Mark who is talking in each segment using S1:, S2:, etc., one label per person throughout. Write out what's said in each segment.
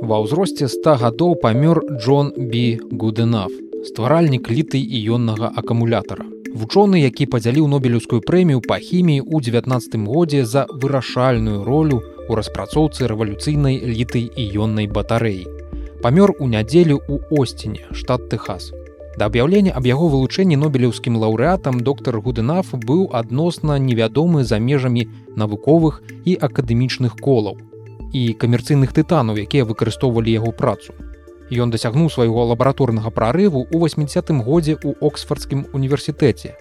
S1: Ва ўзросце 100 гадоў памёр Джон B Гуденаф, стваральнік літай іённага акумулятара. Вучоны, які падзяліў нобелеўскую прэмію па хіміі ў 19 годзе за вырашальную ролю у распрацоўцы рэвалюцыйнай літай іённай батарэі. Памёр у нядзелю ў Осціне, штат Тэхас. Да аб'яўлення аб яго вылучэнні нобелеўскім лаўрэатам доктар Гуденаф быў адносна невядомы за межамі навуковых і акадэмічных колаў і камерцыйных тытанаў, якія выкарыстоўвалі яго працу. Ён дасягнуў свайго лабараторнага прарыву ў 80 годзе ў Оксфордскім універсітэце.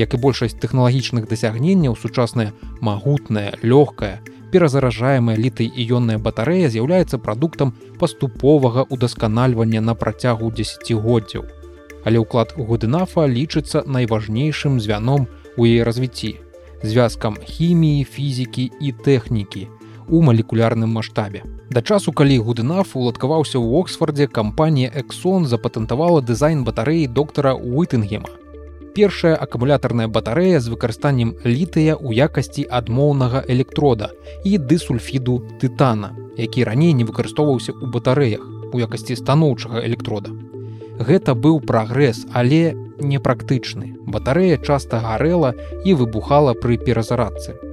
S1: Як і большасць тэхналагічных дасягненняў сучасная магутная, лёгкая, перазаражаемая літай іённая батарэя з'яўляецца прадуктам паступовага ўдасканальвання на працягу дзесяцігоддзяў. Але ўклад Гудынафа лічыцца найважнейшым звяном у яе развіцці, звязкам хіміі, фізікі і тэхнікі, у малекулярным маштабе. Да часу, калі Гудынаф уладкаваўся ў Оксфордзе, кампанія Эксон запатэнтавала дызайн батарэі доктара Уітынгема. Першая акумулятарная батарэя з выкарыстаннем літыя ў якасці адмоўнага электрода і дысульфіду тытана, які раней не выкарыстоўваўся ў батарэях у якасці станоўчага электрода. Гэта быў прагрэс, але непрактычны. Батарэя часта гарэла і выбухала пры перазарадцы.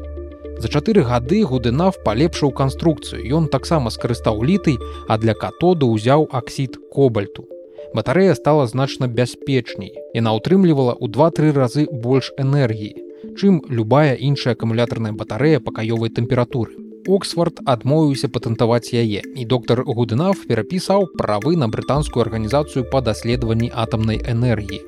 S1: За чатыры гады гудынав палепшыў канструкцыю. Ён таксама скарыстаў літый, а для катоду ўзяў аксід кобальту. Батарэя стала значна бяспечней. Яна ўтрымлівала ў два-тры разы больш энергіі, чым любая іншая акумулятарная батарэя пакаёвай тэмпературы. Оксфорд адмовіўся патэнтаваць яе і доктар Гудынав перапісаў правы на брытанскую арганізацыю па даследаванні атамнай энергіі.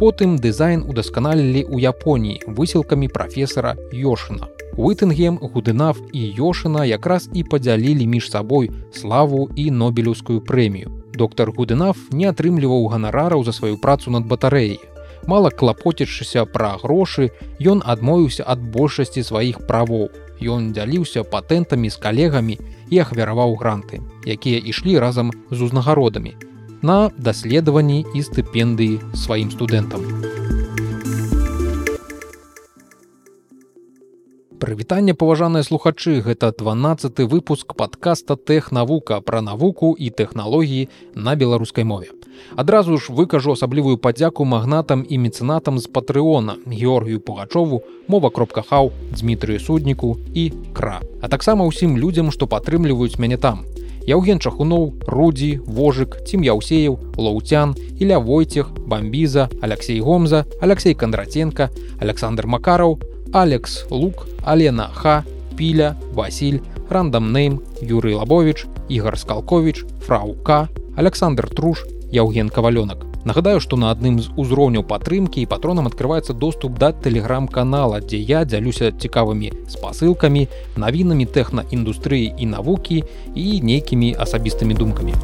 S1: Потым дызайн удасканалілі ў Японіі высілкамі прафесара Йошына. Уітынгем, Гудынав і Йошына якраз і падзялілі між сабой славу і нобелеўскую прэмію. Доктор Гудынав не атрымліваў ганарараў за сваю працу над батарэяй. Мала клапоцячыся пра грошы, ён адмовіўся ад большасці сваіх правоў. Ён дзяліўся патэнтамі з калегамі і ахвяраваў гранты, якія ішлі разам з узнагародамі на даследаванні і стыпендыі сваім студэнтам. Прывітанне паважаныя слухачы гэта 12 выпуск падкаста тэхнавука пра навуку і тэхналогіі на беларускай мове. Адразу ж выкажу асаблівую падзяку магнатам і мецэнатам з патрыона Георгію Пугачову, мова кропка хаў, Дмітрыю судніку і кра. А таксама ўсім людзям, што падтрымліваюць мяне там. Яўген чахуноў, рудзі, вожык, цім яўсеяў, лоўцян, Іля Войцех, бамбіза, Алексей Гомза, Алексей Кандраценко, Александр Макараў, Алекс Лук, Алена Ха, Піля, Васіль, Рандамнейм, Юрый Лабович, Ігар Скалкович, Фраука, Александр Труш, Яўген Кавалёнак. Нагадаю, што на адным з узроўняў падтрымкі і патронам адкрываецца доступ да тэлеграм-канала, дзе я дзялюся цікавымі спасылкамі, навінамі тэхнаіндустрыі і навукі і нейкімі асабістымі думкамі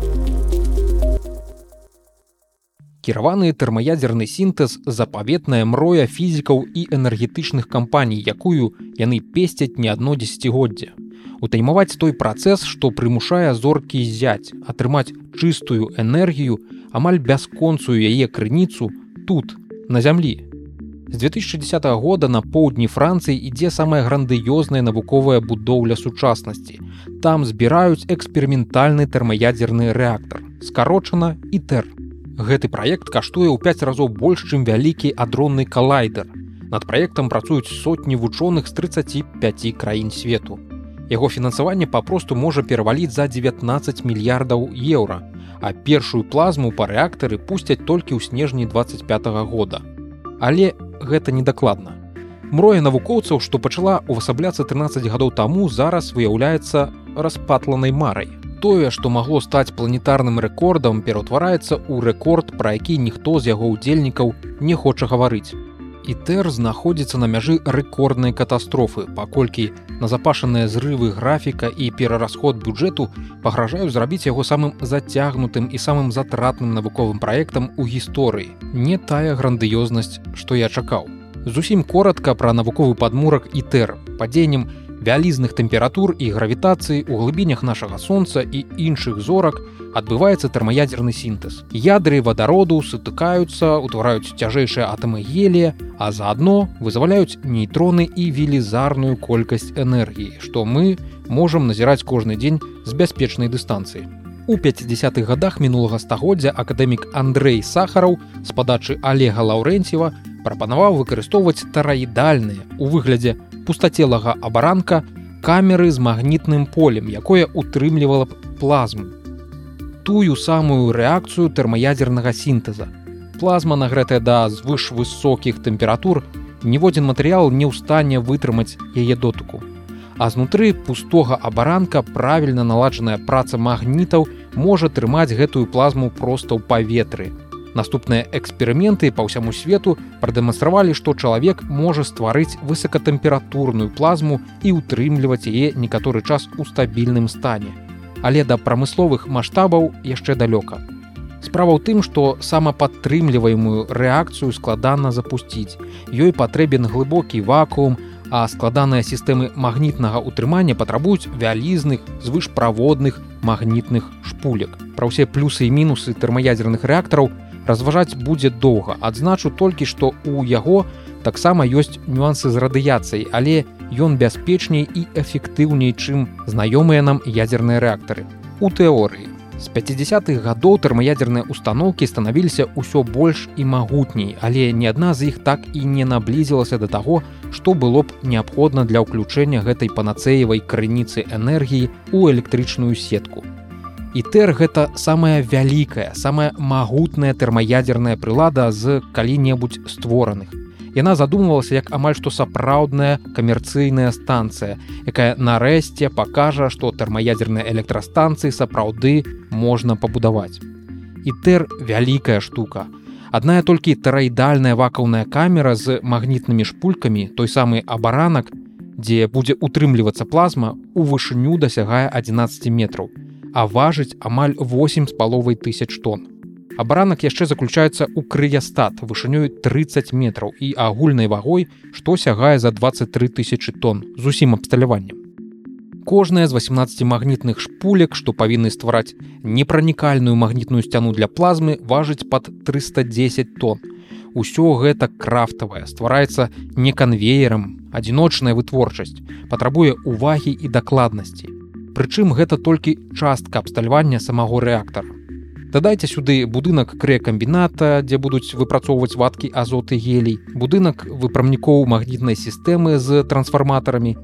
S1: кіраваны тэрмаядзерны сінтэз запаветная мроя фізікаў і энергетычных кампаній, якую яны песцяць не адно дзегоддзя. Утаймаваць той працэс, што прымушае зоркі зяць, атрымаць чыстую энергію, амаль бясконцую яе крыніцу тут, на зямлі. З 2010 года на поўдні Францыі ідзе самая грандыёзная навуковая будоўля сучаснасці. Там збіраюць эксперыментальны тэрмаядзерны рэактар, скарочана і тэрн. Гэты праект каштуе ў 5 разоў больш, чым вялікі адронны калайдер. Над праектам працуюць сотні вучоных з 35 краін свету. Яго фінансаванне папросту можа пераваліць за 19 мільярдаў еўра, а першую плазму па рэактары пусцяць толькі ў снежні 25 -го года. Але гэта недакладна. Мроя навукоўцаў, што пачала ўвасабляцца 13 гадоў таму зараз выяўляецца распатланай марай тое, што магло стаць планетарным рэкордам, пераўтвараецца ў рэкорд, пра які ніхто з яго ўдзельнікаў не хоча гаварыць. Ітэр знаходзіцца на мяжы рэкорднай катастрофы, паколькі назапашаныя зрывы графіка і перарасход бюджэту пагражаюць зрабіць яго самым зацягнутым і самым затратным навуковым праектам у гісторыі. Не тая грандыёзнасць, што я чакаў. Зусім коротка пра навуковы падмурак ітэр падзеннем вялізных тэмператур і гравітацыі ў глыбінях нашага сонца і іншых зорак адбываецца тэрмаядзерны сінтэз. Ядры вадароду сутыкаюцца, утвараюць цяжэйшыя атамы гелія, а заадно вызваляюць нейтроны і велізарную колькасць энергіі, што мы можам назіраць кожны дзень з бяспечнай дыстанцыі. У 50-х годах мінулага стагоддзя акадэмік Андрей сахараў з падачы Олега Лаўрэнціва прапанаваў выкарыстоўваць тараідальныя у выглядзе пустацелага абаранка камеры з магнітным полем, якое утрымлівала б плазму. Тую самую рэакцыю тэрмаядзернага сінтэза. Плазма нагрэтая да звышвысокіх тэмператур, ніводзін матэрыял не ў стане вытрымаць яе дотыку а знутры пустога абаранка правільна наладжаная праца магнітаў можа трымаць гэтую плазму проста ў паветры. Наступныя эксперыменты па ўсяму свету прадэманстравалі, што чалавек можа стварыць высокатэмпературную плазму і ўтрымліваць яе некаторы час у стабільным стане. Але да прамысловых маштабаў яшчэ далёка. Справа ў тым, што самападтрымліваемую рэакцыю складана запусціць. Ёй патрэбен глыбокі вакуум, а складаныя сістэмы магнітнага ўтрымання патрабуюць вялізных звышправодных магнітных шпулек. Пра ўсе плюсы і мінусы тэрмаядзерных рэактараў разважаць будзе доўга. Адзначу толькі, што ў яго таксама ёсць нюансы з радыяцыяй, але ён бяспечней і эфектыўней, чым знаёмыя нам ядзерныя рэактары. У тэорыі З 50-х гадоў тэрмаядзерныя установкі станавіліся ўсё больш і магутней, але ні адна з іх так і не наблізілася да таго, што было б неабходна для ўключэння гэтай панацэевай крыніцы энергіі ў электрычную сетку. Ітэр гэта самая вялікая, самая магутная тэрмаядзерная прылада з калі-небудзь створаных. Яна задумвалася як амаль што сапраўдная камерцыйная станцыя якая нарэшце пакажа што тэрмаядзерныя электрастанцыі сапраўды можна пабудаваць. Ітэр вялікая штука. Адная толькі тараідальная вакаўная камера з магнітнымі шпулькамі той самы абаранак дзе будзе утрымлівацца плазма у вышыню дасягае 11 метраў а важыць амаль 8 з паловай тысяч тонн. Абаранак яшчэ заключаецца ў крыястат вышынёй 30 метраў і агульнай вагой што сягае за 23 тысячи тонн з усім абсталяваннем. Кожная з 18 магнітных шпулек што павінны ствараць непранікальную магнітную сцяну для плазмы важыць под 310 тонн. Усё гэта крафтавае ствараецца не канвеерам. Адзіночная вытворчасць патрабуе увагі і дакладнасці Прычым гэта толькі частка абстальвання самого рэактара. Дадайце сюды будынак крэкамбіната дзе будуць выпрацоўваць вадкі азоты гелій будынак выпрамнікоў магнітнай сістэмы з трансфарматарамі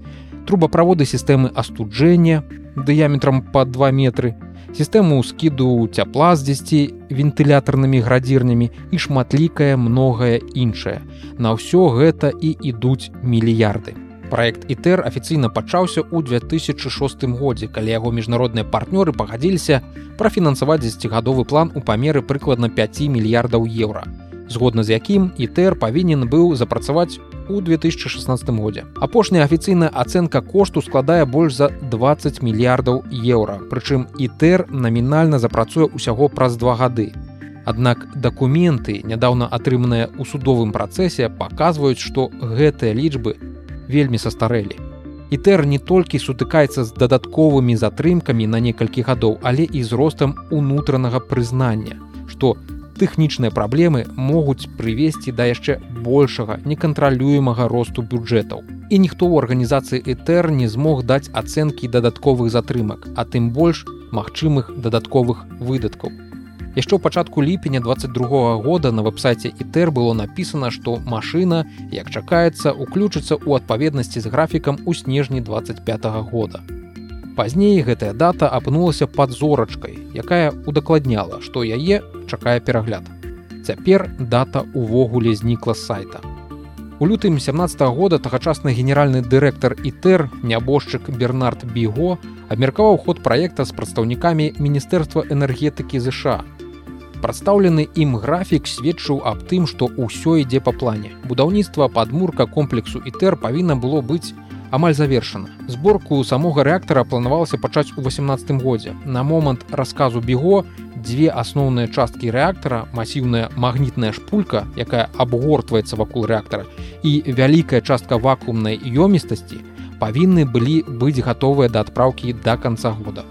S1: трубаправоды сістэмы астуджэння дыяметрам по 2 метры сістэму скіду цяпла з 10 вентылятарнымі градзірнямі і шматлікае многае іншае. На ўсё гэта і ідуць мільярды Праект ітэр афіцыйна пачаўся ў 2006 годзе, калі яго міжнародныя партнёры пагадзіліся прафінансаваць дзесяцігадовы план у памеры прыкладна 5 мільярдаў еўра. Згодна з якім ітэр павінен быў запрацаваць у 2016 годзе. Апошняя афіцыйная ацэнка кошту складае больш за 20 мільярдаў еўра. Прычым ітэр намінальна запрацуе ўсяго праз два гады. Аднак дакументы, нядаўна атрыманыя ў судовым працэсе, паказваюць, што гэтыя лічбы вельмі састарэлі. Ітэр не толькі сутыкаецца з дадатковымі затрымкамі на некалькі гадоў, але і з ростам унутранага прызнання, што тэхнічныя праблемы могуць прывесці да яшчэ большага некантралюемага росту бюджэтаў. І ніхто ў арганізацыі Этэр не змог даць ацэнкі дадатковых затрымак, а тым больш магчымых дадатковых выдаткаў яшчэ ў пачатку ліпеня 22 года на вэб-сайце ітэр было напісана што машына як чакаецца уключыцца ў адпаведнасці з графікам у снежні 25 -го года. Пазней гэтая дата апынулася пад зорачкай якая удакладняла што яе чакае перагляд. Цяпер дата увогуле знікла з сайта. У лютым 17 -го года тагачасны генеральны дырэктар ітэр нябожчык бернард біго абмеркаваў ход праекта з прадстаўнікамі міністэрства энергетыкі ЗША прадстаўлены ім графік сведчыў аб тым што ўсё ідзе па плане. Будаўніцтва падмурка комплексу ітэр павінна было быць амаль завершана. Зборку самога рэактара планавалася пачаць у 18 годзе. На момант расказу бего дзве асноўныя часткі рэактара масіўная магнітная шпулька якая абгортваецца вакол рэактара і вялікая частка вакуумнай ёмістасці павінны былі быць гатовыя да адпраўкі да канца года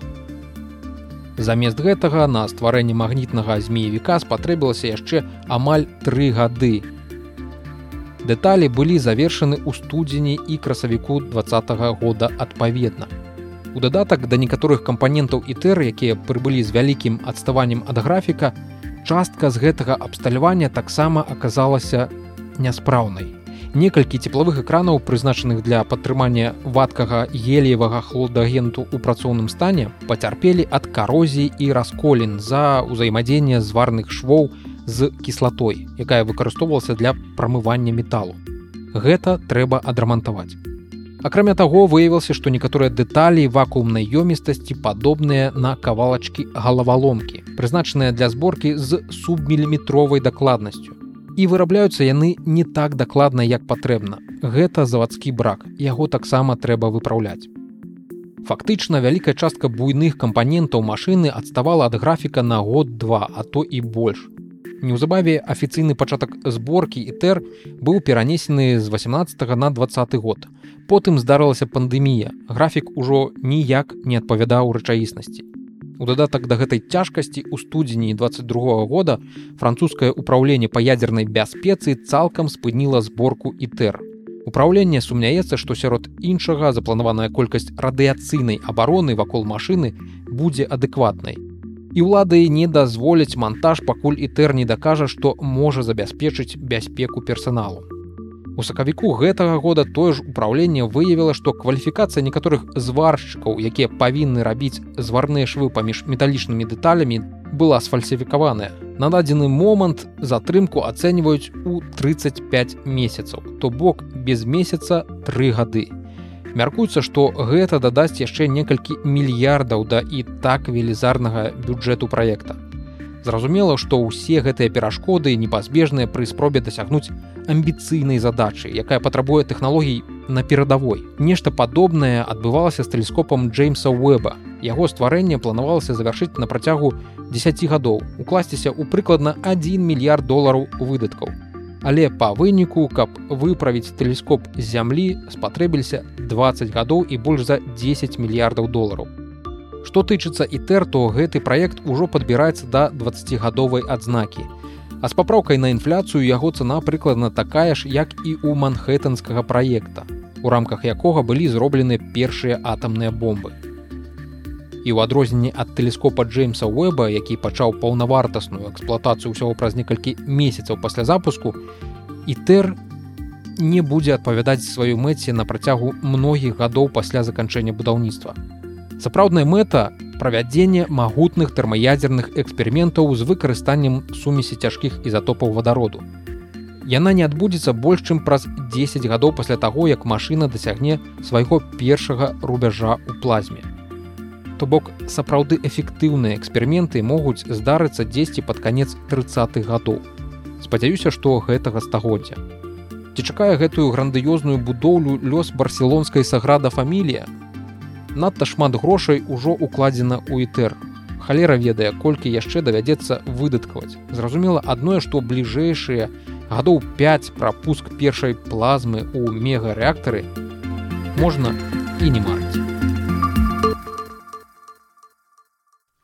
S1: Замест гэтага на стварэнне магнітнага змеевіка спатрэбілася яшчэ амаль тры гады. Дэталі былі завершаны ў студзені і красавіку два -го года адпаведна. У дадатак да некаторых кампанентаў ітэр, якія прыбылі з вялікім адставаннем ад графіка, частка з гэтага абсталявання таксама аказалася няспраўнай. Некалькі цеплавых экранаў, прызначаных для падтрымання вадкага геліевага хлодагенту ў працоўным стане, пацярпелі ад карозіі і расколін за ўзаемадзеянне зварных швоў з кіслатой, якая выкарыстоўвалася для прамывання металу. Гэта трэба адрамантаваць. Акрамя таго выявілася, што некаторыя дэталі вакуумнай ёмістасці падобныя на кавалачкі галаваломкі, прызначаныя для зборкі з субміліметровай дакладнасцю. І вырабляюцца яны не так дакладна, як патрэбна. Гэта завадскі брак, яго таксама трэба выпраўляць. Фактычна вялікая частка буйных кампанентаў машыны адставала ад графіка на год-два, а то і больш. Неўзабаве афіцыйны пачатак зборкі і тэр быў перанесены з 18 на 20 год. Потым здарылася пандэмія. Графік ужо ніяк не адпавядаў рэчаіснасці. У дадатак да гэтай цяжкасці ў студзені 22 года французскае ўпраўленне па ядзернай бяспецы цалкам спыніла зборку ітэр. Упраўленне сумняецца, што сярод іншага запланаваная колькасць радыяцыйнай абароны вакол машыны будзе адэкватнай і ўлады не дазволяць монтаж пакуль ітэр не дакажа што можа забяспечыць бяспеку персаналу у сакавіку гэтага года тое ж управленне выявіла што кваліфікацыя некаторых зваршчыкаў якія павінны рабіць зварныя швы паміж металічнымі дэталямі была сфальсіфікаваная на дадзены момант затрымку ацэньваюць у 35 месяцаў то бок без месяца тры гады Мяркуецца, што гэта дадасць яшчэ некалькі мільярдаў да і так велізарнага бюджэту праекта. Зразумела, што ўсе гэтыя перашкоды непазбежныя пры спробе дасягнуць амбіцыйнай задачы, якая патрабуе тэхналогій на перадавой. Нешта падобнае адбывалася з тэлескопам Джеймса Уэба. Яго стварэнне планавалася завяршыць на працягу 10 гадоў, укласціся ў прыкладна 1 мільярд долараў выдаткаў але па выніку каб выправіць тэлескоп з зямлі спатрэбіліся 20 гадоў і больш за 10 мільярдаў долараў што тычыцца ітэр то гэты праект ужо падбіраецца да 20гадовай адзнакі а з папраўкай на інфляцыю яго цана прыкладна такая ж як і ў манхэттанскага праекта у рамках якога былі зроблены першыя атамныя бомбы і ў адрозненне ад тэлескопа Джеймса Уэба, які пачаў паўнавартасную эксплуатацыю ўсяго праз некалькі месяцаў пасля запуску, ітэр не будзе адпавядаць сваёй мэце на працягу многіх гадоў пасля заканчэння будаўніцтва. Сапраўдная мэта правядзення магутных тэрмаядзерных эксперыментаў з выкарыстаннем сумесі цяжкіх ізатопаў вадароду. Яна не адбудзецца больш чым праз 10 гадоў пасля таго, як машына дасягне свайго першага рубяжа ў плазме то бок сапраўды эфектыўныя эксперыменты могуць здарыцца дзесьці пад канец 30х гадоў. Спадзяюся, што гэтага стагоддзя. Ці чакае гэтую грандыёзную будоўлю лёс барселонскай саграда фамілія. Надта шмат грошай ужо укладзена ў ітэр. Халера ведае, колькі яшчэ давядзецца выдаткаваць. Зразумела адное, што бліжэйшыя гадоў 5 прапуск першай плазмы ў мегарэактары можна і не марыць.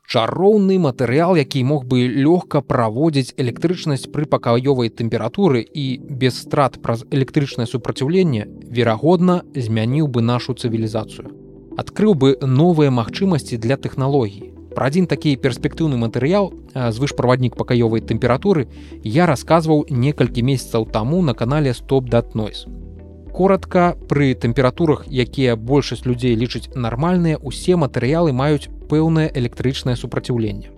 S1: чароўны матэрыял які мог бы лёгка праводзіць электрычнасць пры пакаёвай тэмпературы і без страт праз электрычнае супраціўленне верагодна змяніў бы нашу цывілізацыю адкрыў бы новыя магчымасці для тэхналогій про адзін такі перспектыўны матэрыял звышправаднік пакаёвай тэмпературы я расказваў некалькі месяцаў таму на канале стоп датнойс коротко пры тэмпературах якія большасць людзей лічыць нармальныя усе матэрыялы маюць пэўнае электрычнае супраціўленне.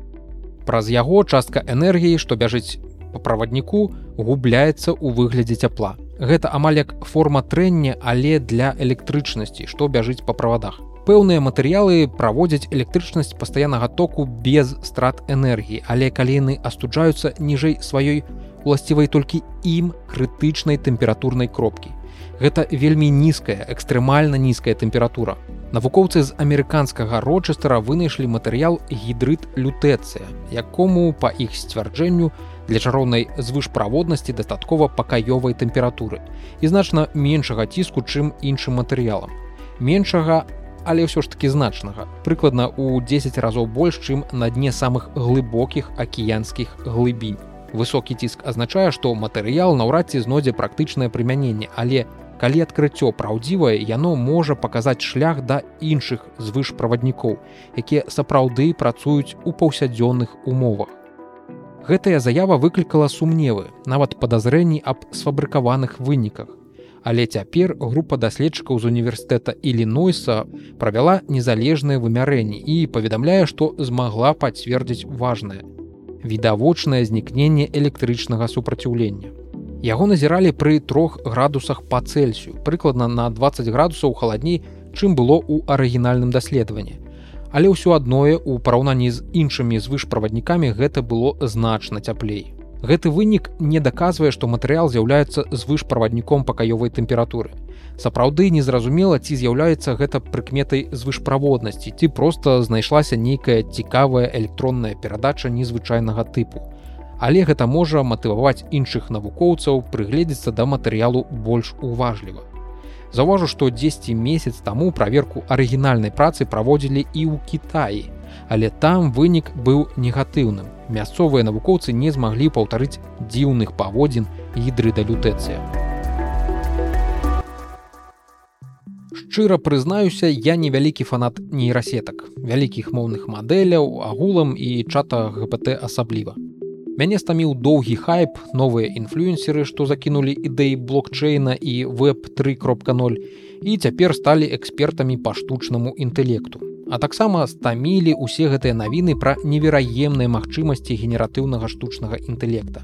S1: Праз яго частка энергіі, што бяжыць па правадніку, губляецца ў выглядзе цяпла. Гэта амаль як форма трэння, але для электрычнасці, што бяжыць па правадах. Пэўныя матэрыялы праводзяць электрычнасць пастаяннага току без страт энергіі, але калі яны астуджаюцца ніжэй сваёй уласцівай толькі ім крытычнай тэмпературнай кропкі. Гэта вельмі нізкая, экстрэмальна нізкая тэмпература. Навукоўцы з амерыканскага рочыстера вынайшлі матэрыял гідрыт лютэцыя, якому па іх сцвярджэнню для чароўнай звышправоднасці дастаткова пакаёвай тэмпературы і значна меншага ціску, чым іншым матэрыялам. Меншага, але ўсё ж такі значнага, прыкладна ў 10 разоў больш, чым на дне самых глыбокіх акіянскіх глыбінь. Высокі ціск азначае, што матэрыял наўрад ці знойдзе практычнае прымяненне, але калі адкрыццё праўдзівае яно можа паказаць шлях да іншых звышправаднікоў якія сапраўды працуюць у паўсядзённых умовах. Гэтая заява выклікала сумневы нават падазрэнні аб сфабрыкаваных выніках але цяпер група даследчыкаў з універсітэта ілінойса правяла незалежныя вымярэнні і паведамляе што змагла пацвердзіць важнае відавочнае знікненне электрычнага супраціўлення. Яго назіралі пры трох градусах па цельсію прыкладна на 20 градусаў халадней чым было ў арыгінальным даследаванні. Але ўсё адное ў параўнанні з іншымі звышправаднікамі гэта было значна цяплей Гэты вынік не даказвае, што матэрыял з'яўляецца звышправадніком пакаёвай тэмпературы. Сапраўды незразумела, ці з'яўляецца гэта прыкметай звышправоднасці, ці проста знайшлася нейкая цікавая электронная перадача незвычайнага тыпу. Але гэта можа матываваць іншых навукоўцаў прыгледзецца да матэрыялу больш уважліва. Заўважу, што 10 месяц таму праверку арыгінальнай працы праводзілі і ў Кітаі, але там вынік быў негатыўным мясцовыя навукоўцы не змаглі паўтарыць дзіўных паводзін гідрыдалютэцыя. Шчыра прызнаюся, я невялікі фанат нейрасетак, вялікіх моўных мадэляў, агулам і чата ГПТ асабліва. Мяне стаміў доўгі хайп, новыя інфлюенсеры, што закінулі ідэі блокчейна і веб 3.0 і цяпер сталі экспертамі па штучнаму інтэлекту а таксама стамілі ўсе гэтыя навіны пра невераемныя магчымасці генератыўнага штучнага інтэлекта.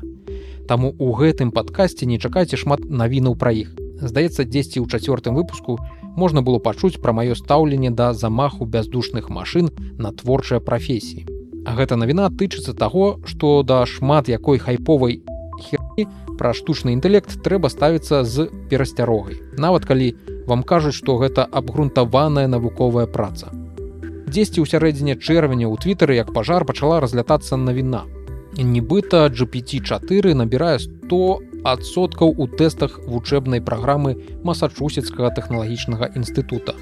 S1: Таму у гэтым падкасці не чакайце шмат навінаў пра іх. Здаецца, дзесьці ў чацвёртым выпуску можна было пачуць пра маё стаўленне да замаху бяздушных машын на творчыя прафесіі. А гэта навіна тычыцца таго, што да шмат якой хайповай херні пра штучны інтэлект трэба ставіцца з перасцярогай. Нават калі вам кажуць, што гэта абгрунтаваная навуковая праца дзесьці ў сярэдзіне чэрвеня ў твітары як пажар пачала разлятацца навіна. Нібыта GPT4 набірае 100 адсоткаў у тэстах вучэбнай праграмы масачусецкага тэхналагічнага інстытута.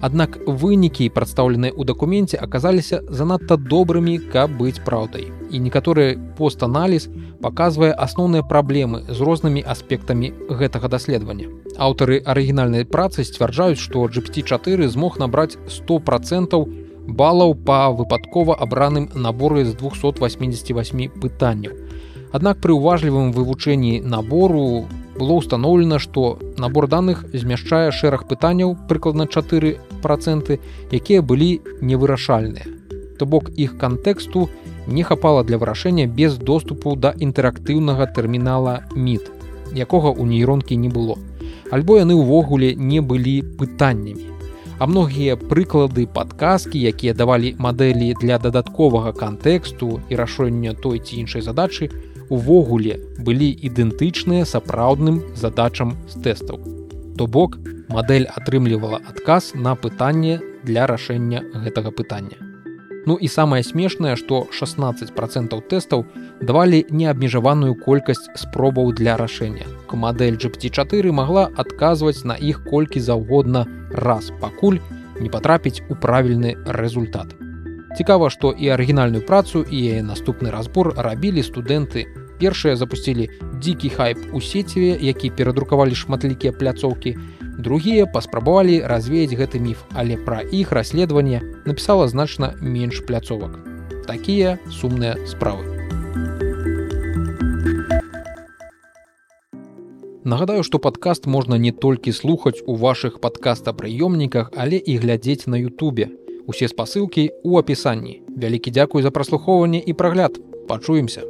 S1: Аднак вынікі, прадстаўленыя ў дакуменце аказаліся занадта добрымі, каб быць праўдай. І некаторы постаналіз паказвае асноўныя праблемы з рознымі аспектамі гэтага даследавання. Аўтары арыгінальнай працы сцвярджаюць, што GPT4 змог набраць 100 процентаў балаў па выпадкова абраным наборы з 288 пытанняў. Аднак пры ўважлівым вывучэнні набору было ўстаноўлена, што набор даных змяшчае шэраг пытанняў прыкладна 4 проценты, якія былі невырашальныя. То бок іх кантэксту не хапала для вырашэння без доступу да інтэрактыўнага тэрмінала мід, якога ў нейронкі не было. Альбо яны ўвогуле не былі пытаннямі а многія прыклады падказкі якія давалі мадэлі для дадатковага кантэксту і рашэння той ці іншай задачы увогуле былі ідэнтычныя сапраўдным задачам з тэстаў то бок мадэль атрымлівала адказ на пытанне для рашэння гэтага пытання Ну і самае смешнае, што 16 процентаў тэстаў давалі неабмежаваную колькасць спробаў для рашэння. Мадэль GPT4 магла адказваць на іх колькі заўгодна раз пакуль не патрапіць у правільны результат. Цікава, што і арыгінальную працу і яе наступны разбор рабілі студэнты. Першыя запусцілі дзікі хайп у сеціве, які перадрукавалі шматлікія пляцоўкі, другія паспрабавалі развеяць гэты міф але пра іх расследаванне напісала значна менш пляцовак. Такія сумныя справы. Нагадаю што падкаст можна не толькі слухаць у вашых падкастапрыёмніках але і глядзець на Ютубе. Усе спасылкі ў апісанні. Вялікі дзякуй за праслухоўванне і прагляд. Пачуемся